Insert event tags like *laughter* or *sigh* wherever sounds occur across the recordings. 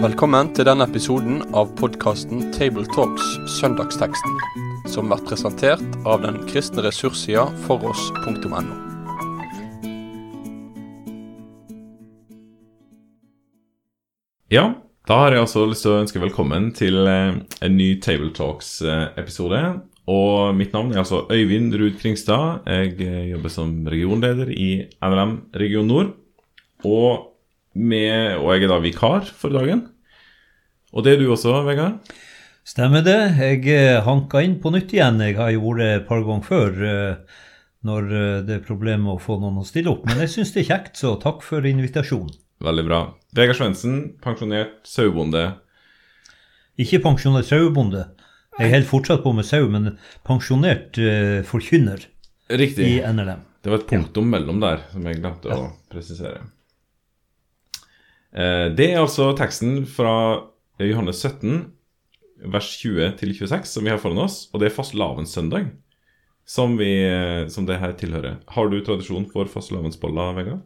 Velkommen til denne episoden av podkasten Tabletalks Søndagsteksten, som blir presentert av den kristne ressurssida foross.no. Ja, da har jeg altså lyst til å ønske velkommen til eh, en ny Tabletalks-episode. Og mitt navn er altså Øyvind Ruud Kringstad. Jeg eh, jobber som regionleder i NLM Region Nord. Og, med, og jeg er da vikar for dagen. Og det er du også, Vegard? Stemmer det. Jeg eh, hanka inn på nytt igjen. Jeg har gjort det et par ganger før eh, når det er problemer med å få noen å stille opp. Men jeg syns det er kjekt, så takk for invitasjonen. Veldig bra. Vegard Svendsen, pensjonert sauebonde. Ikke pensjonert sauebonde. Jeg holder fortsatt på med sau, men pensjonert uh, forkynner Riktig. i NLM. Det var et punktum mellom der som jeg glemte å presisere. Uh, det er altså teksten fra Johannes 17, vers 20 til 26, som vi har foran oss. Og det er fastelavnssøndag, som, vi, som det her tilhører. Har du tradisjon for fastelavnsboller, Vegard?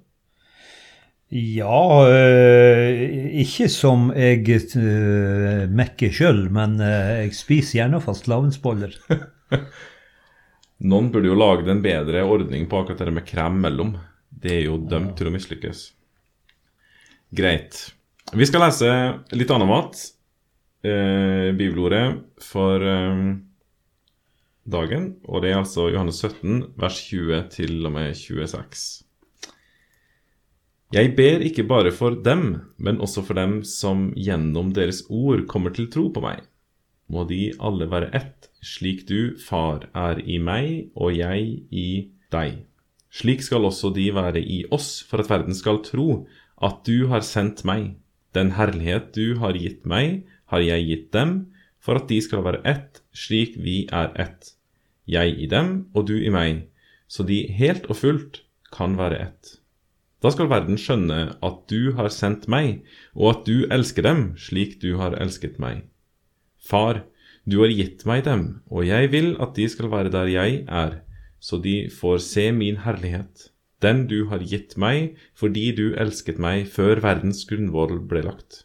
Ja, øh, ikke som jeg øh, mekker sjøl, men øh, jeg spiser gjerne fastelavnsboller. *laughs* Noen burde jo lage en bedre ordning på akkurat det med krem mellom. Det er jo dømt til å mislykkes. Greit. Vi skal lese litt annet mat. Eh, bibelordet for eh, dagen. Og det er altså Johannes 17, vers 20 til og med 26. Jeg ber ikke bare for dem, men også for dem som gjennom deres ord kommer til tro på meg. Må de alle være ett, slik du, Far, er i meg og jeg i deg. Slik skal også de være i oss, for at verden skal tro at du har sendt meg. Den herlighet du har gitt meg, har jeg gitt dem, for at de skal være ett, slik vi er ett. Jeg i dem og du i meg, så de helt og fullt kan være ett. Da skal verden skjønne at du har sendt meg, og at du elsker dem slik du har elsket meg. Far, du har gitt meg dem, og jeg vil at de skal være der jeg er, så de får se min herlighet, den du har gitt meg fordi du elsket meg før verdens grunnvoll ble lagt.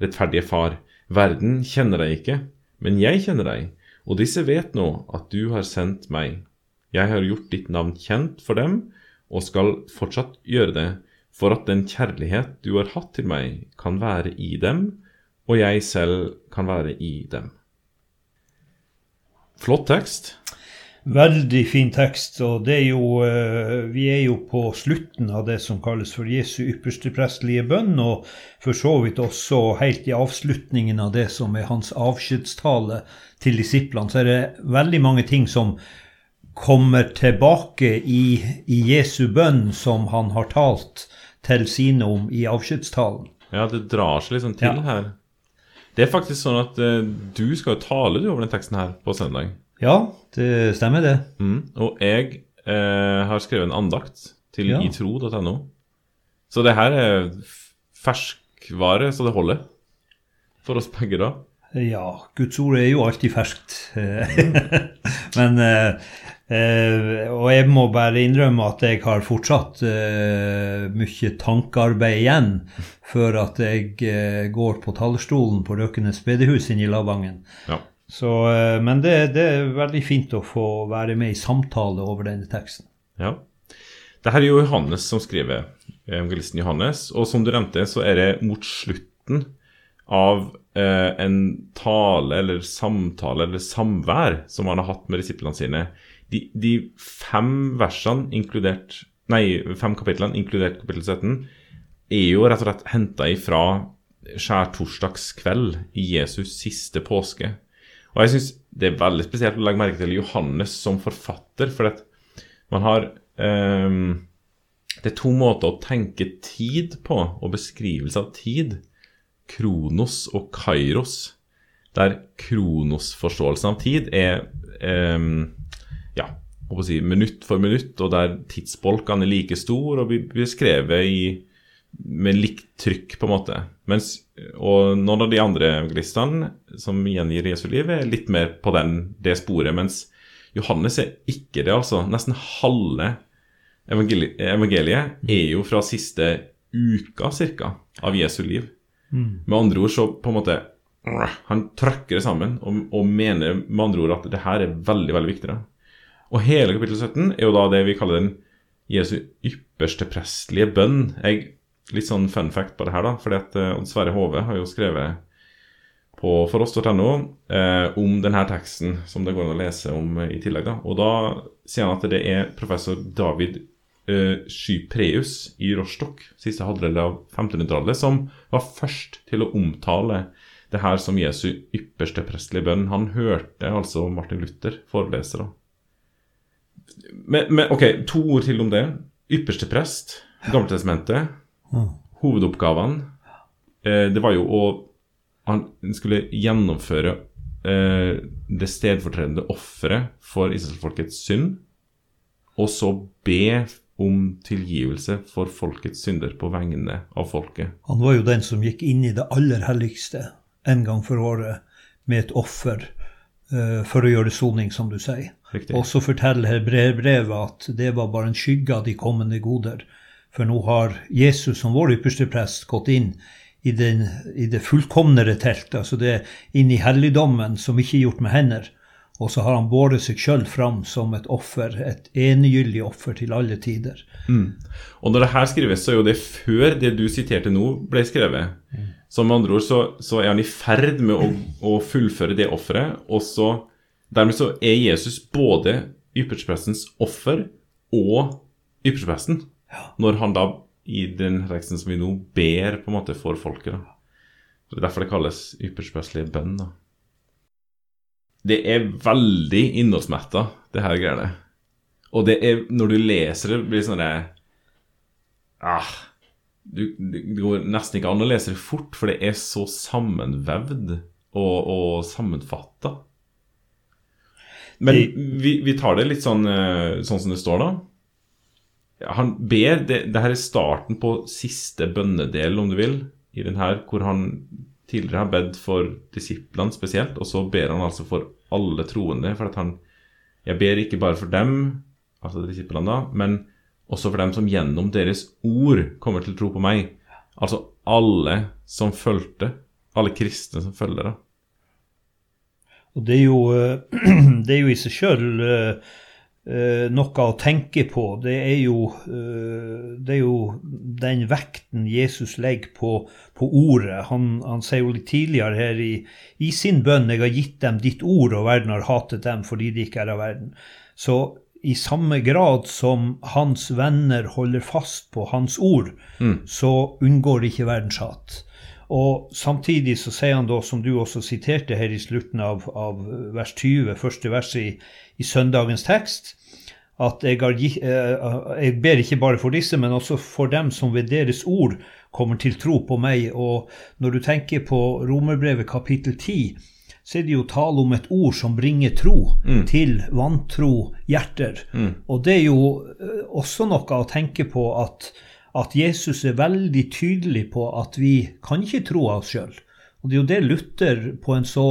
Rettferdige Far, verden kjenner deg ikke, men jeg kjenner deg, og disse vet nå at du har sendt meg. Jeg har gjort ditt navn kjent for dem, og skal fortsatt gjøre det, for at den kjærlighet du har hatt til meg, kan være i dem, og jeg selv kan være i dem. Flott tekst. Veldig fin tekst. og er jo, eh, Vi er jo på slutten av det som kalles for Jesu ypperste prestelige bønn, og for så vidt også helt i avslutningen av det som er hans avskjedstale til disiplene. Så er det veldig mange ting som kommer tilbake i, i Jesu bønn som han har talt til sine om i avskjedstalen. Ja, det drar seg liksom til Ja. her. Det er faktisk sånn at eh, du skal jo tale du over den teksten her på søndag. Ja, det stemmer det. Mm. Og jeg eh, har skrevet en andakt til Ja. itro.no. Så det her er ferskvare så det holder for oss begge, da. Ja, Guds ord er jo alltid ferskt. *laughs* Men eh, eh, Og jeg må bare innrømme at jeg har fortsatt eh, mye tankearbeid igjen før at jeg eh, går på talerstolen på Røkenes bedehus inne i Lavangen. Ja. Så, eh, men det, det er veldig fint å få være med i samtale over denne teksten. ja. Det her er jo Johannes som skriver, evangelisten Johannes. Og som du nevnte, så er det mot slutten av eh, en tale eller samtale eller samvær som han har hatt med disiplene sine. De, de fem versene, inkludert Nei, fem kapitlene, inkludert kapittel 17, er jo rett og slett henta ifra skjærtorsdagskveld i Jesus siste påske. Og jeg syns det er veldig spesielt å legge merke til Johannes som forfatter, for at man har um, Det er to måter å tenke tid på, og beskrivelse av tid. Kronos og kairos. Der kronosforståelsen av tid er ehm, ja, si, minutt for minutt, og der tidsbolkene er like stor og blir beskrevet i, med likt trykk, på en måte. Mens, og noen av de andre evangelistene som gjengir Jesu liv, er litt mer på den, det sporet. Mens Johannes er ikke det, altså. Nesten halve evangeli evangeliet er jo fra siste uka cirka av Jesu liv. Med andre ord så på en måte Han trøkker det sammen og, og mener med andre ord at det her er veldig, veldig viktig. da. Og hele kapittel 17 er jo da det vi kaller den Jesu ypperste prestlige bønn. Jeg, litt sånn fun fact på det her, da, fordi at eh, Odd Sverre Hove har jo skrevet på foross.no eh, om denne teksten som det går an å lese om eh, i tillegg. da. Og da sier han at det er professor David eh, Skypreus i Rostock, siste halvdel av 1500-tallet, som var først til å omtale det her som Jesu ypperste prestelige bønn. Han hørte altså Martin Luther forelese. da. Men, men ok, to ord til om det. Ypperste prest, Gammeltestamentet, hovedoppgavene. Eh, det var jo å Han skulle gjennomføre eh, det stedfortredende offeret for israelsfolkets synd, og så be om tilgivelse for folkets synder på vegne av folket. Han var jo den som gikk inn i det aller helligste en gang for året med et offer eh, for å gjøre soning, som du sier. Riktig. Og så forteller brevet at det var bare en skygge av de kommende goder. For nå har Jesus som vår ypperste prest gått inn i, den, i det fullkomnere teltet, altså det inn i helligdommen som ikke er gjort med hender. Og så har han båret seg sjøl fram som et offer, et enegyldig offer til alle tider. Og når det her skrives, så er jo det før det du siterte nå, ble skrevet. Så med andre ord så, så er han i ferd med å, å fullføre det offeret. Og så dermed så er Jesus både yppersteprestens offer og ypperstepresten. Når han da i den teksten som vi nå ber på en måte for folket. da. Det er derfor det kalles yppersteprestlig bønn. da. Det er veldig innholdsmetta, det her greiene. Og det er, når du leser det, blir det sånn ah, du, Det går nesten ikke an å lese det fort, for det er så sammenvevd og, og sammenfatta. Men vi, vi tar det litt sånn, eh, sånn som det står, da. Han ber det, det her er starten på siste bønnedel, om du vil, i den her, hvor han tidligere har bedt for disiplene spesielt, og så ber han altså for alle troende. For at han Jeg ber ikke bare for dem, altså disiplene, da, men også for dem som gjennom deres ord kommer til å tro på meg. Altså alle som fulgte. Alle kristne som følger, da. Og det er jo, eh, *clears throat* det er jo i seg sjøl noe å tenke på. Det er jo, eh, det er jo den vekten Jesus legger på, på ordet. Han, han sier jo litt tidligere her i, i sin bønn 'Jeg har gitt dem ditt ord, og verden har hatet dem fordi de ikke er av verden'. Så i samme grad som hans venner holder fast på hans ord, så unngår ikke verdens hat. Og samtidig så sier han da, som du også siterte her i slutten av, av vers 20, første vers i, i søndagens tekst, at jeg, har, eh, jeg ber ikke bare for disse, men også for dem som ved deres ord kommer til tro på meg. Og når du tenker på Romerbrevet kapittel 10, så er det jo tale om et ord som bringer tro til vantro hjerter. Og det er jo eh, også noe å tenke på at, at Jesus er veldig tydelig på at vi kan ikke tro av oss sjøl. Og det er jo det Luther på en så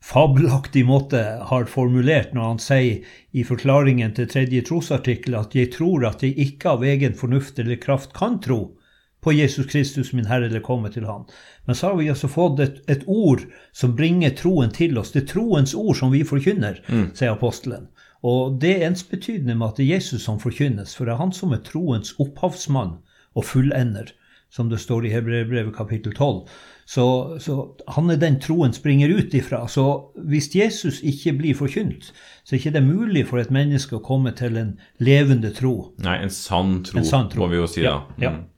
fabelaktig måte har formulert når han sier i forklaringen til tredje trosartikkel at 'jeg tror at jeg ikke av egen fornuft eller kraft kan tro' på Jesus Kristus, min Herre, eller komme til Han. Men så har vi altså fått et, et ord som bringer troen til oss. Det er troens ord som vi forkynner, sier apostelen. Og det er ensbetydende med at det er Jesus som forkynnes, for det er han som er troens opphavsmann og fullender, som det står i Hebreerbrevet kapittel 12. Så, så han er den troen springer ut ifra. Så hvis Jesus ikke blir forkynt, så er ikke det mulig for et menneske å komme til en levende tro. Nei, en sann tro, En sann tro. må vi jo si, da. Ja, ja. Mm.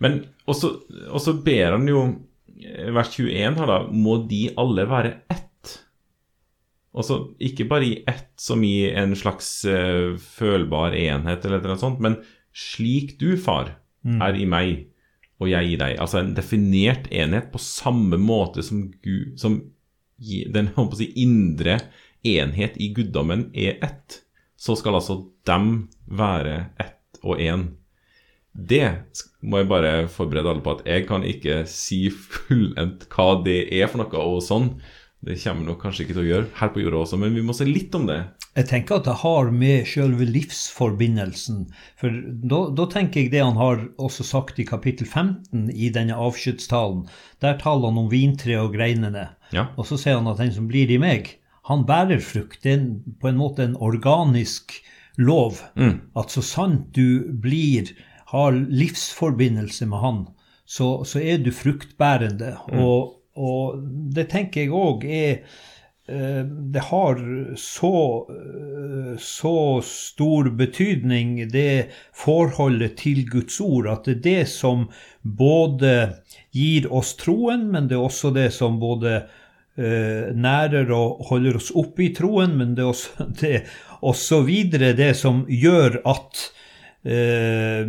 Men også, også ber han jo vers 21 her, da Må de alle være ett? Også, ikke bare i ett som i en slags uh, følbar enhet, eller noe sånt, men slik du, far, er i meg, og jeg i deg. Altså en definert enhet på samme måte som, Gud, som den si, indre enhet i guddommen er ett. Så skal altså dem være ett og én. Det må jeg bare forberede alle på at jeg kan ikke si fullendt hva det er for noe og sånn. Det kommer nok kanskje ikke til å gjøre her på jorda også, men vi må se litt om det Jeg tenker at det har med selve livsforbindelsen For da, da, tenker jeg det han har også sagt i kapittel 15 i denne avskjedstalen. Der taler han om vintreet og greinene. Ja. Og så sier han at den som blir i meg, han bærer frukt. Det er på en måte en organisk lov. Mm. At så sant du blir, har livsforbindelse med han, så, så er du fruktbærende. Mm. Og, og det tenker jeg òg er det har så, eh, så stor betydning, det forholdet til Guds ord, at det er det som både gir oss troen, men det er også det som både eh, nærer og holder oss oppe i troen, men det er også, *laughs* det, også videre det som gjør at eh,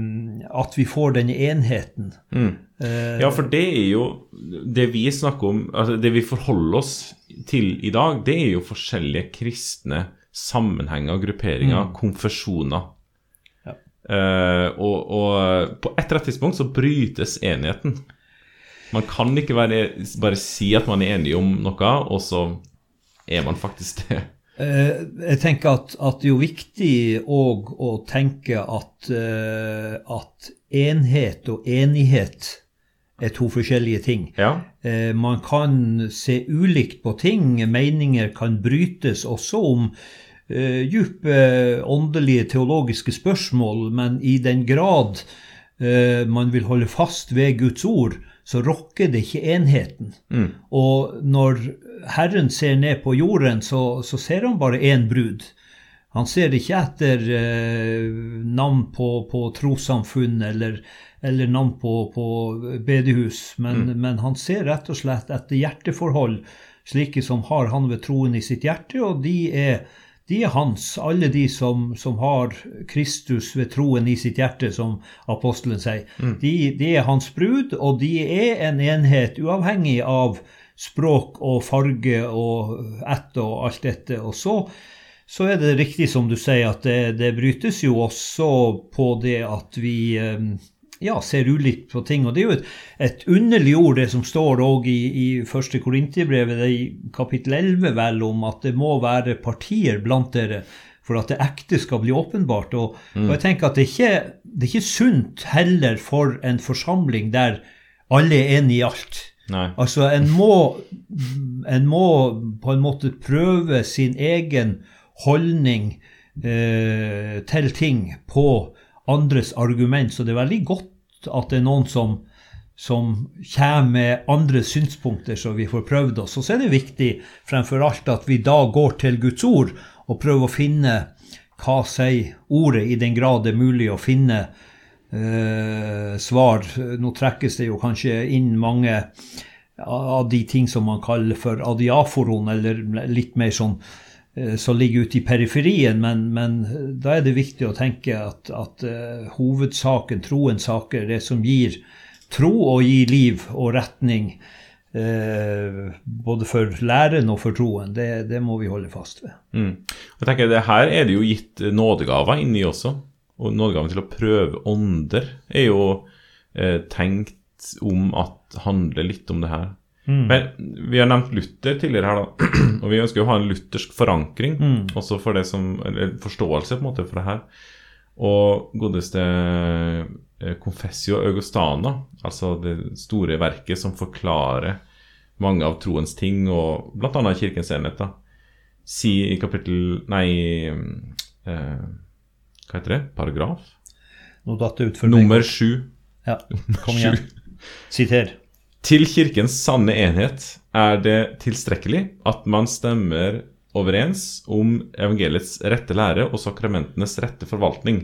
at vi får denne enheten. Mm. Eh, Ja, for det er jo Det vi snakker om, altså det vi forholder oss til i dag, det er jo forskjellige kristne sammenhenger, grupperinger, konfesjoner. Ja. Eh, og, og på et eller annet tidspunkt så brytes enigheten. Man kan ikke være, bare si at man er enig om noe, og så er man faktisk det. Eh, jeg tenker at, at det er jo viktig òg å tenke at, eh, at enhet og enighet er to forskjellige ting. Ja. Eh, man kan se ulikt på ting. Meninger kan brytes også om eh, dype åndelige, teologiske spørsmål, men i den grad eh, man vil holde fast ved Guds ord, så rokker det ikke enheten. Mm. Og når Herren ser ned på jorden, så, så ser han bare én brud. Han ser ikke etter eh, navn på, på trossamfunn eller, eller navn på, på bedehus, men, men han ser rett og slett etter hjerteforhold, slike som har han ved troen i sitt hjerte, og de er, de er hans. Alle de som, som har Kristus ved troen i sitt hjerte, som apostelen sier. De, de er hans brud, og de er en enhet uavhengig av språk og farge og ett og alt dette. Og så så er det riktig som du sier, at det, det brytes jo også på det at vi eh, ja, ser ulikt på ting. Og det er jo et, et underlig ord, det som står òg i, i første Korinterbrevet, er i kapittel 11, vel, om at det må være partier blant dere for at det ekte skal bli åpenbart. Og, og jeg tenker at det er, ikke, det er ikke sunt heller for en forsamling der alle er enige i alt. Nei. Altså, en må, en må på en måte prøve sin egen holdning eh, til ting på andres argument. Så det er veldig godt at det er noen som, som kommer med andre synspunkter, så vi får prøvd oss. Og så er det viktig fremfor alt at vi da går til Guds ord og prøver å finne hva sier ordet, i den grad det er mulig å finne eh, svar. Nå trekkes det jo kanskje inn mange av de ting som man kaller for adiaforon, eller litt mer sånn som ligger ute i periferien, men, men da er det viktig å tenke at, at uh, hovedsaken, troens saker, det som gir tro og gir liv og retning, uh, både for læren og for troen, det, det må vi holde fast ved. Mm. Jeg tenker det Her er det jo gitt nådegaver inni også. Og nådegaven til å prøve ånder er jo uh, tenkt om at handler litt om det her. Men Vi har nevnt Luther tidligere her, da. *clears throat* Og vi ønsker jo å ha en luthersk forankring også for det som, eller forståelse på en måte for det her. Og godeste eh, Confessio Augustana, altså det store verket som forklarer mange av troens ting, og bl.a. kirkens enhet, da, sier i kapittel Nei, eh, hva heter det? Paragraf? Nummer sju. Ja, kom igjen. *laughs* Siter. Til kirkens sanne enhet er det tilstrekkelig at man stemmer overens om evangeliets rette lære og sakramentenes rette forvaltning.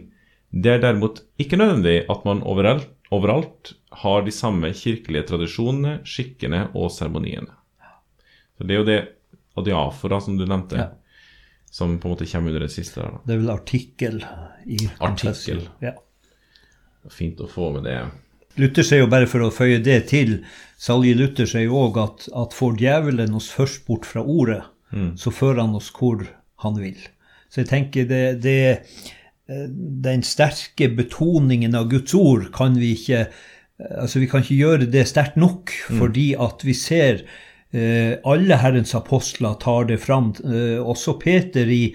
Det er derimot ikke nødvendig at man overalt, overalt har de samme kirkelige tradisjonene, skikkene og seremoniene. Så Det er jo det adiafora som du nevnte, Ja. som på en måte kommer under det siste. der da. Det er vel artikkel i Artikkel. Ja. Fint å få med det. Luther sier jo bare for å føye det til, Salje Luther sier jo òg at, at får djevelen oss først bort fra ordet, så fører han oss hvor han vil. Så jeg tenker det, det eh, Den sterke betoningen av Guds ord kan vi ikke eh, Altså, vi kan ikke gjøre det sterkt nok, fordi at vi ser eh, alle Herrens apostler tar det fram. Eh, også Peter i,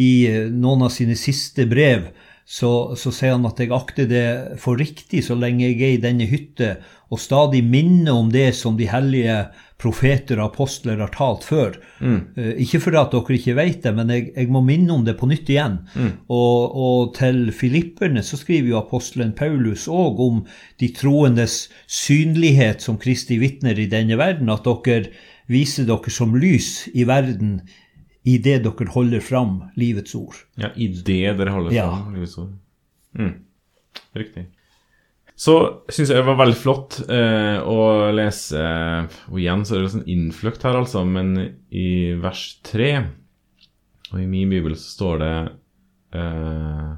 i noen av sine siste brev så, så sier han at jeg akter det for riktig så lenge jeg er i denne hytte, og stadig minner om det som de hellige profeter og apostler har talt før. Mm. Uh, ikke fordi at dere ikke vet det, men jeg, jeg, må minne om det på nytt igjen. Mm. Og, og, til filipperne så skriver jo apostelen Paulus òg om de troendes synlighet som Kristi vitner i denne verden, at dere viser dere som lys i verden i det dere holder fram livets ord. Ja, i det dere holder ja. fram livets ord. Mm. Riktig. Så syns jeg det var veldig flott eh, å lese Og igjen så er det sånn innfløkt her, altså, men i vers 3 Og i min bibel så står det eh,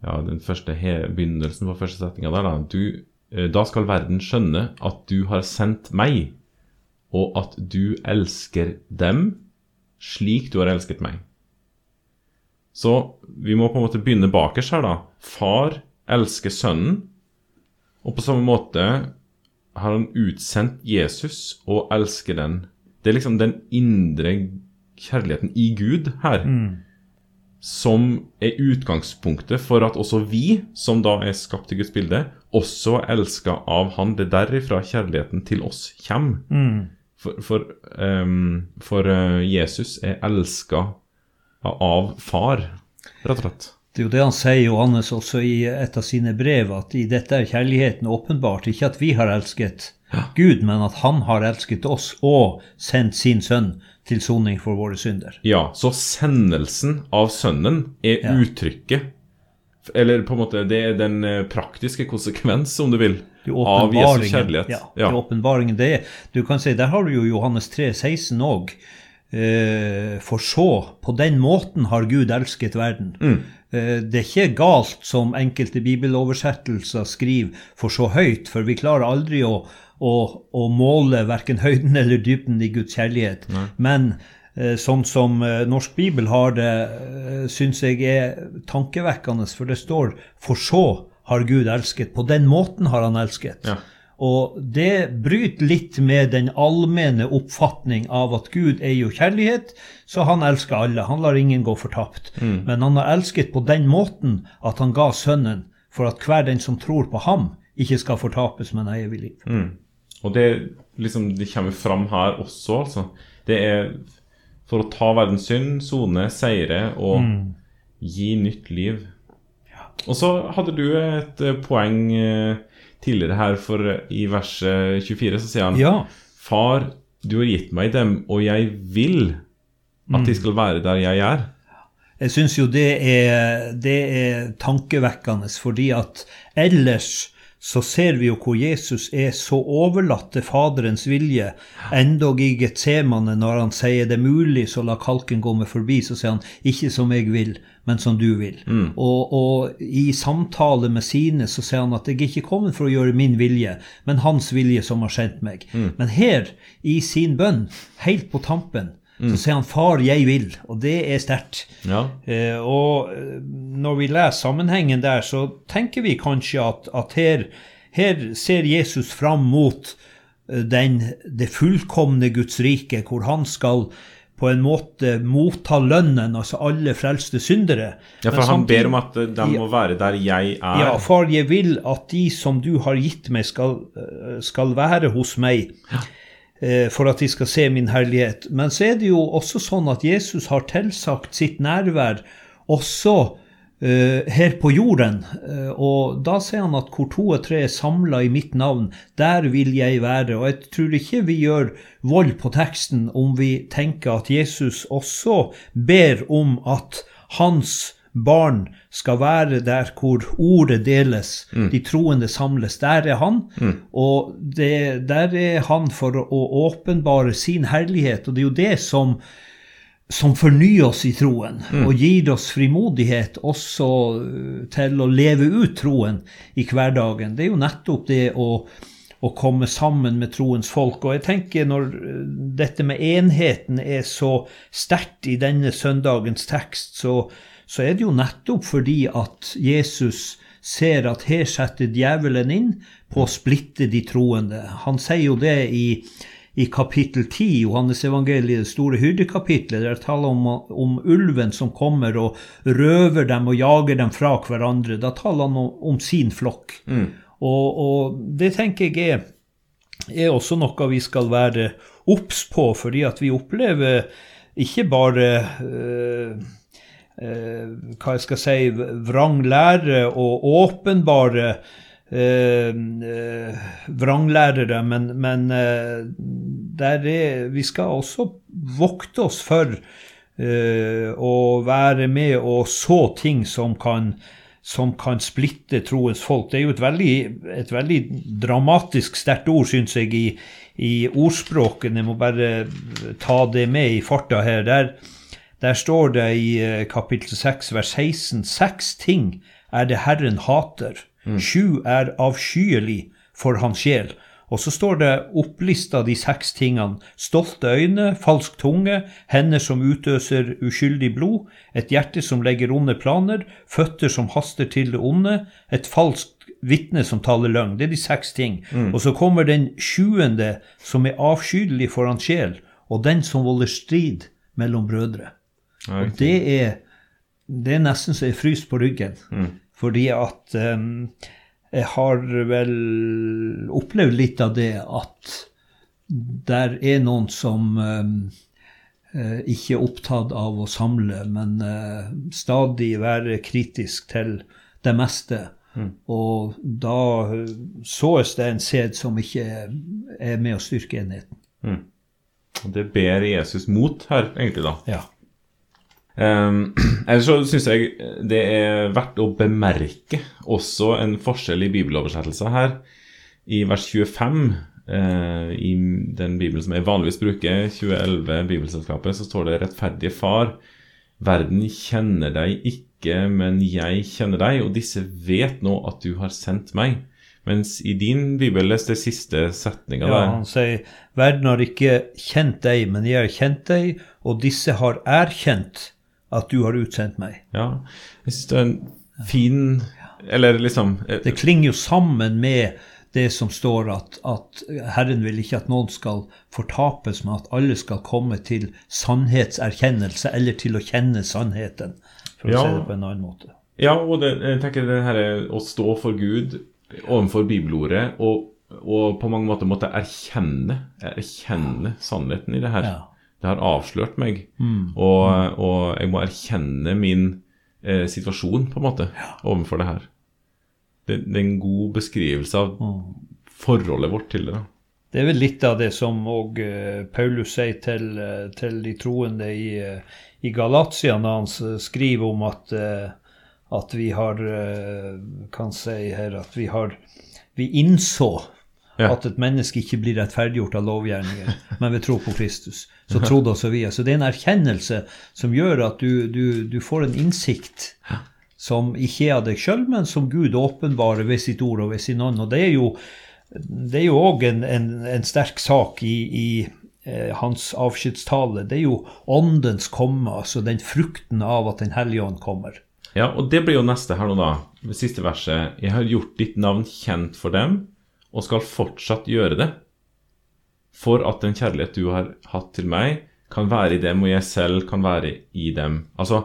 Ja, den første begynnelsen på første setninga der, da. Du, eh, da skal verden skjønne at du har sendt meg, og at du elsker dem slik du har elsket meg. Så vi må på en måte begynne bakerst her, da. Far elsker sønnen, og på samme måte har han utsendt Jesus og elsker den. Det er liksom den indre kjærligheten i Gud her. Mm. Som er utgangspunktet for at også vi, som da er skapt i Guds bilde, også er elska av Han. Det er derifra kjærligheten til oss kommer. Mm. For, for, um, for uh, Jesus er elska av far, rett og slett. Det er jo det han sier, Johannes, også i et av sine brev, at i dette er kjærligheten åpenbart. Ikke at vi har elsket ja. Gud, men at han har elsket oss og sendt sin sønn til soning for våre synder. Ja, så sendelsen av sønnen er ja. uttrykket Eller på en måte, det er den eh, praktiske konsekvens, om du vil, av Jesu kjærlighet. Ja, ja. det åpenbaringen det er. Du kan si, Der har du jo Johannes 3, 16 òg. For så, på den måten har Gud elsket verden. Mm. Eh, det er ikke galt, som enkelte bibeloversettelser skriver, for så høyt, for vi klarer aldri å, å, å måle verken høyden eller dybden i Guds kjærlighet. Nei. Men sånn som norsk bibel har det, syns jeg er tankevekkende, for det står 'for så' har Gud elsket. På den måten har han elsket. Ja. Og det bryter litt med den allmenne oppfatning av at Gud er jo kjærlighet, så han elsker alle. Han lar ingen gå fortapt. Mm. Men han har elsket på den måten at han ga Sønnen for at hver den som tror på ham, ikke skal fortapes, men ha evig liv. Mm. Og det, liksom, det kommer fram her også, altså. Det er for å ta verdens synd, sone, seire og mm. gi nytt liv. Og så hadde du et eh, poeng eh, tidligere her, for eh, i verset 24 så sier han ja. Far, du har gitt meg dem, og jeg vil at de mm. skal være der jeg er. Jeg syns jo det er, det er tankevekkende, fordi at ellers så ser vi jo hvor Jesus er så overlatt til Faderens vilje, endog i Getsemane, når han sier det er mulig, så la kalken gå meg forbi, så sier han ikke som jeg vil, men som du vil. Mm. Og, og, i samtale med sine så sier han at jeg er ikke kommet for å gjøre min vilje, men hans vilje som har sendt meg. Mm. Men her, i sin bønn, helt på tampen, Mm. Så sier han 'far, jeg vil', og det er sterkt. Ja. Eh, og eh, når vi leser sammenhengen der, så tenker vi kanskje at, at her, her, ser Jesus fram mot eh, den, det fullkomne Guds rike, hvor han skal på en måte motta lønnen, altså alle frelste syndere. Ja, for han ber om at eh, de må være der jeg er. Ja, far, jeg vil at de som du har gitt meg, skal, skal være hos meg. Ja. Eh, for at de skal se min herlighet. Men så er det jo også sånn at Jesus har tilsagt sitt nærvær også uh, her på jorden. Uh, og da sier han at hvor to og tre er samla i mitt navn, der vil jeg være. Og jeg tror ikke vi gjør vold på teksten om vi tenker at Jesus også ber om at hans barn skal være der hvor ordet deles, mm. de troende samles. Der er han. Mm. Og det, der er han for å åpenbare sin herlighet. Og det er jo det som, som fornyer oss i troen, mm. og gir oss frimodighet også uh, til å leve ut troen i hverdagen. Det er jo nettopp det å å komme sammen med troens folk. Og jeg tenker når uh, dette med enheten er så sterkt i denne søndagens tekst, så, så er det jo nettopp fordi at Jesus ser at her setter djevelen inn på å splitte de troende. Han sier jo det i, i kapittel 10, Johannes evangeliet, det store hyrdekapitlet, der det taler om, om, ulven som kommer og røver dem og jager dem fra hverandre. Da taler han om, om sin flokk. Mm. Og, og, det tenker jeg er, er, også noe vi skal være obs på, fordi at vi opplever ikke bare øh, hva jeg skal si, vranglære og åpenbare Eh, eh, vranglærere, men, men eh, er, vi skal også vokte oss for å være med og så ting som kan, som kan splitte troens folk. Det er jo et veldig, et veldig dramatisk sterkt ord, syns jeg, i, i ordspråken. Jeg må bare ta det med i farta her. Der, der står det i kapittel 6, vers 16, seks ting er det Herren hater Mm. Sju er avskyelig for hans sjel. Og så står det opplista de seks tingene. Stolte øyne, falsk tunge, hender som utøser uskyldig blod, et hjerte som legger onde planer, føtter som haster til det onde, et falskt vitne som taler løgn. Det er de seks ting. Mm. Og så kommer den sjuende, som er avskyelig for hans sjel, og den som volder strid mellom brødre. Og det er, det er nesten så jeg fryser på ryggen. Mm. Fordi at um, jeg har vel opplevd litt av det at der er noen som um, ikke er opptatt av å samle, men uh, stadig være kritisk til det meste. Mm. Og da såes det en sæd som ikke er med å styrke enheten. Mm. Det ber Jesus mot her, egentlig, da. Ja. Um, *clears throat* ellers så syns jeg det er verdt å bemerke også en forskjell i bibeloversettelser her. I vers 25 uh, i den bibelen som jeg vanligvis bruker, 2011 Bibelselskapet, så står det 'Rettferdige Far'. Verden kjenner deg ikke, men jeg kjenner deg, og disse vet nå at du har sendt meg. Mens i din bibel, les det siste setninga ja, der. Han sier, verden har ikke kjent deg, men jeg har kjent deg, og disse har erkjent at du har utsendt meg. Ja, jeg syns det er en fin Eller liksom eh, Det klinger jo sammen med det som står at, at, Herren vil ikke at noen skal fortapes, men at alle skal komme til sannhetserkjennelse, eller til å kjenne sannheten, for å ja. se det på en annen måte. Ja, og det, jeg tenker det her er å stå for Gud overfor bibelordet, og, og på mange måter måtte erkjenne, erkjenne sannheten i det her. Ja. Det har avslørt meg. Mm. Og, og, jeg må erkjenne min eh, situasjon, på en måte, ja. overfor det her. Det, det, er en god beskrivelse av mm. forholdet vårt til det. da. Det er vel litt av det som òg uh, Paulus sier til, uh, til, de troende i, uh, i Galatia, når han skriver om at, at vi har Kan si her at vi har Vi innså ja. At et menneske ikke blir rettferdiggjort av lovgjerninger, men ved tro på Kristus. Så trodde også vi. Så det er en erkjennelse som gjør at du, du, du får en innsikt som ikke er av deg sjøl, men som Gud åpenbarer ved sitt ord og ved sin ånd. Og det er jo det er jo òg en, en, en, sterk sak i, i eh, hans avskjedstale. Det er jo åndens komme, altså den frukten av at Den hellige ånd kommer. Ja, og det blir jo neste her nå, da. Det siste verset. Jeg har gjort ditt navn kjent for dem og skal fortsatt gjøre det, for at den kjærlighet du har hatt til meg, kan være i dem, og jeg selv kan være i dem. Altså,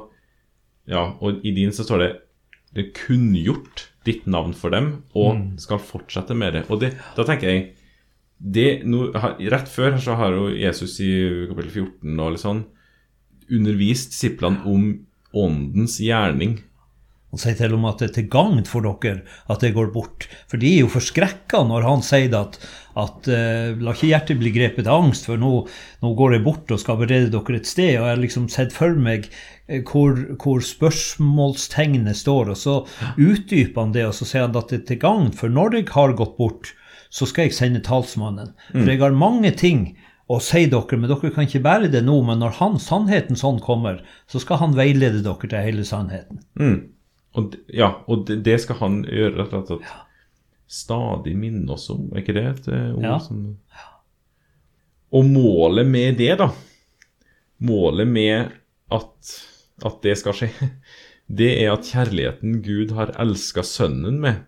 ja, og i din så står det det kunngjort ditt navn for dem, og mm. skal fortsette med det. Og det, da tenker jeg det, no, Rett før så har jo Jesus i kapittel 14 og litt sånn undervist disiplene om åndens gjerning han sier til og med at det er til gagn for dere at det går bort. For de er jo forskrekka når han sier at, at uh, la ikke hjertet bli grepet av angst, for nå, nå, går jeg bort og skal berede dere et sted. Og jeg har liksom sett for meg uh, hvor, hvor, spørsmålstegnet står, og så utdyper han det, og så sier han at det er til gagn, for når jeg har gått bort, så skal jeg sende talsmannen. For mm. jeg har mange ting å si dere, men dere kan ikke bære det nå. Men når han, sannheten sånn kommer, så skal han veilede dere til hele sannheten. Mm. Og, ja, og det, det, skal han gjøre rett og slett. Stadig minne oss om. Er ikke det et eh, ord ja. som Og målet med det, da Målet med at, at det skal skje, *laughs* det er at kjærligheten Gud har elska Sønnen med,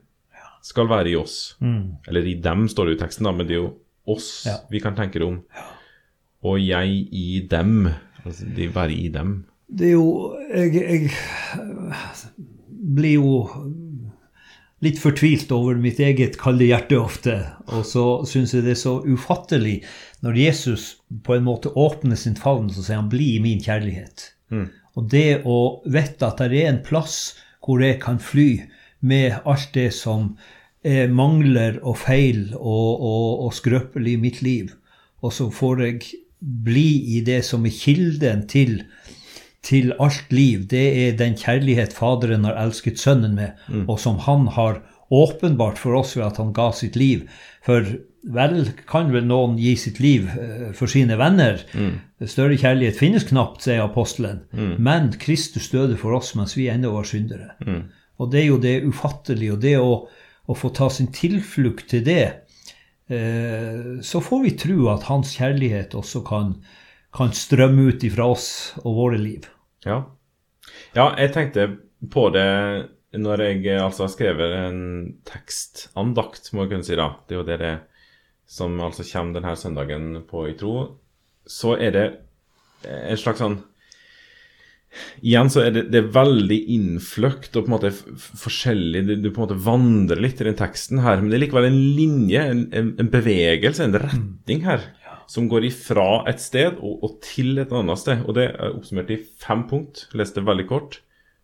skal være i oss. Mm. Eller i dem, står det i teksten, da, men det er jo oss Ja. vi kan tenke det om. Og jeg i dem. Altså de være i dem. Det er jo Jeg, jeg blir jo litt fortvilt over mitt eget kalde hjerte ofte. Og så syns jeg det er så ufattelig når Jesus på en måte åpner sin favn, så sier han 'bli i min kjærlighet'. Og det å vite at det er en plass hvor jeg kan fly med alt det som er mangler og feil og, og, og skrøpelig i mitt liv, og så får jeg bli i det som er kilden til til alt liv, det er den kjærlighet Faderen har elsket Sønnen med, og som han har åpenbart for oss ved at han ga sitt liv. For vel kan vel noen gi sitt liv eh, for sine venner. Større kjærlighet finnes knapt, sier apostelen. Men Kristus døde for oss mens vi ennå var syndere. Og det er jo det ufattelige. Og det å, å få ta sin tilflukt til det, eh, så får vi tro at hans kjærlighet også kan, kan strømme ut ifra oss og våre liv. Ja. ja, jeg tenkte på det når jeg eh, altså har skrevet en tekstandakt, må jeg kunne si da. Det er jo det det som altså kommer denne søndagen på i tro. Så er det en slags sånn Igjen så er det, det er veldig innfløkt og på en måte forskjellig. Du, du på en måte vandrer litt i den teksten her, men det er likevel en linje, en, en bevegelse, en retning her, som går ifra et sted og, og til et annet sted. Og det er oppsummert i fem punkt. Leste veldig kort.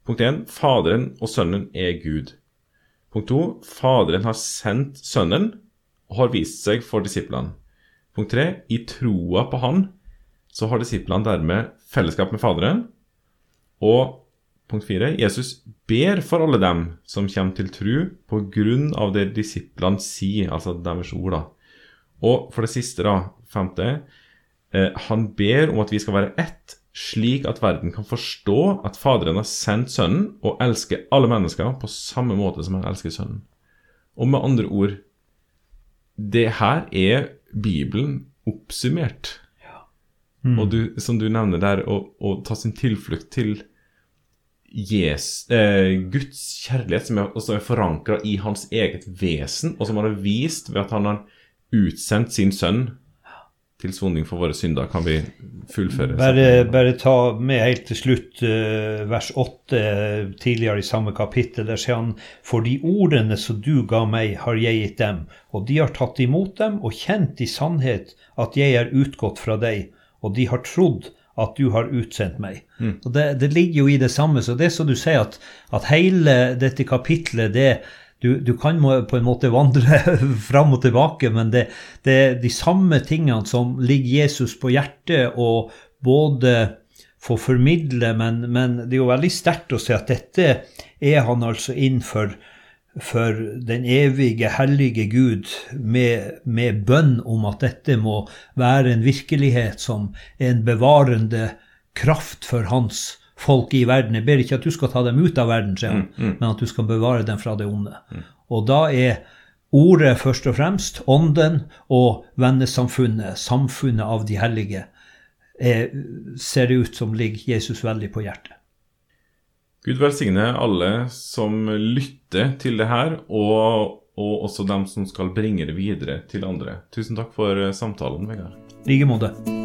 Punkt 1. Faderen og Sønnen er Gud. Punkt 2. Faderen har sendt Sønnen og har vist seg for disiplene. Punkt 3. I troa på Han så har disiplene dermed fellesskap med Faderen. Og punkt 4. Jesus ber for alle dem som kommer til tru på grunn av det disiplene sier, altså deres ord. da. Og for det siste, da, femte, eh, han ber om at vi skal være ett, slik at verden kan forstå at Faderen har sendt Sønnen og elsker alle mennesker på samme måte som han elsker Sønnen. Og med andre ord, det her er Bibelen oppsummert. Og du, som du nevner der, å, å ta sin tilflukt til Jes, eh, Guds kjærlighet, som er, er forankra i hans eget vesen, og som han har vist ved at han har utsendt sin sønn til soning for våre synder, kan vi fullføre. Bare, bare ta med helt til slutt eh, vers 8 eh, tidligere i samme kapittel. Der sier han For de ordene som du ga meg, har jeg gitt dem, og de har tatt imot dem og kjent i sannhet at jeg er utgått fra deg, og de har trodd at du har utsendt meg. Og det, det ligger jo i det samme. Så det er som du sier, at, at hele dette kapitlet, det du, du kan på en måte vandre *laughs* fram og tilbake, men det, det er de samme tingene som ligger Jesus på hjertet og både få formidle, men, men det er jo veldig sterkt å se at dette er han altså innenfor for den evige, hellige Gud med, med bønn om at dette må være en virkelighet som er en bevarende kraft for hans folk i verden. Jeg ber ikke at du skal ta dem ut av verden, sier han, men at du skal bevare dem fra det onde. Og da er ordet først og fremst, ånden og vennesamfunnet, samfunnet av de hellige, er, ser det ut som ligger Jesus veldig på hjertet. Gud velsigne alle som lytter til det her, og, og også dem som skal bringe det videre til andre. Tusen takk for samtalen, Vegard. I like måte.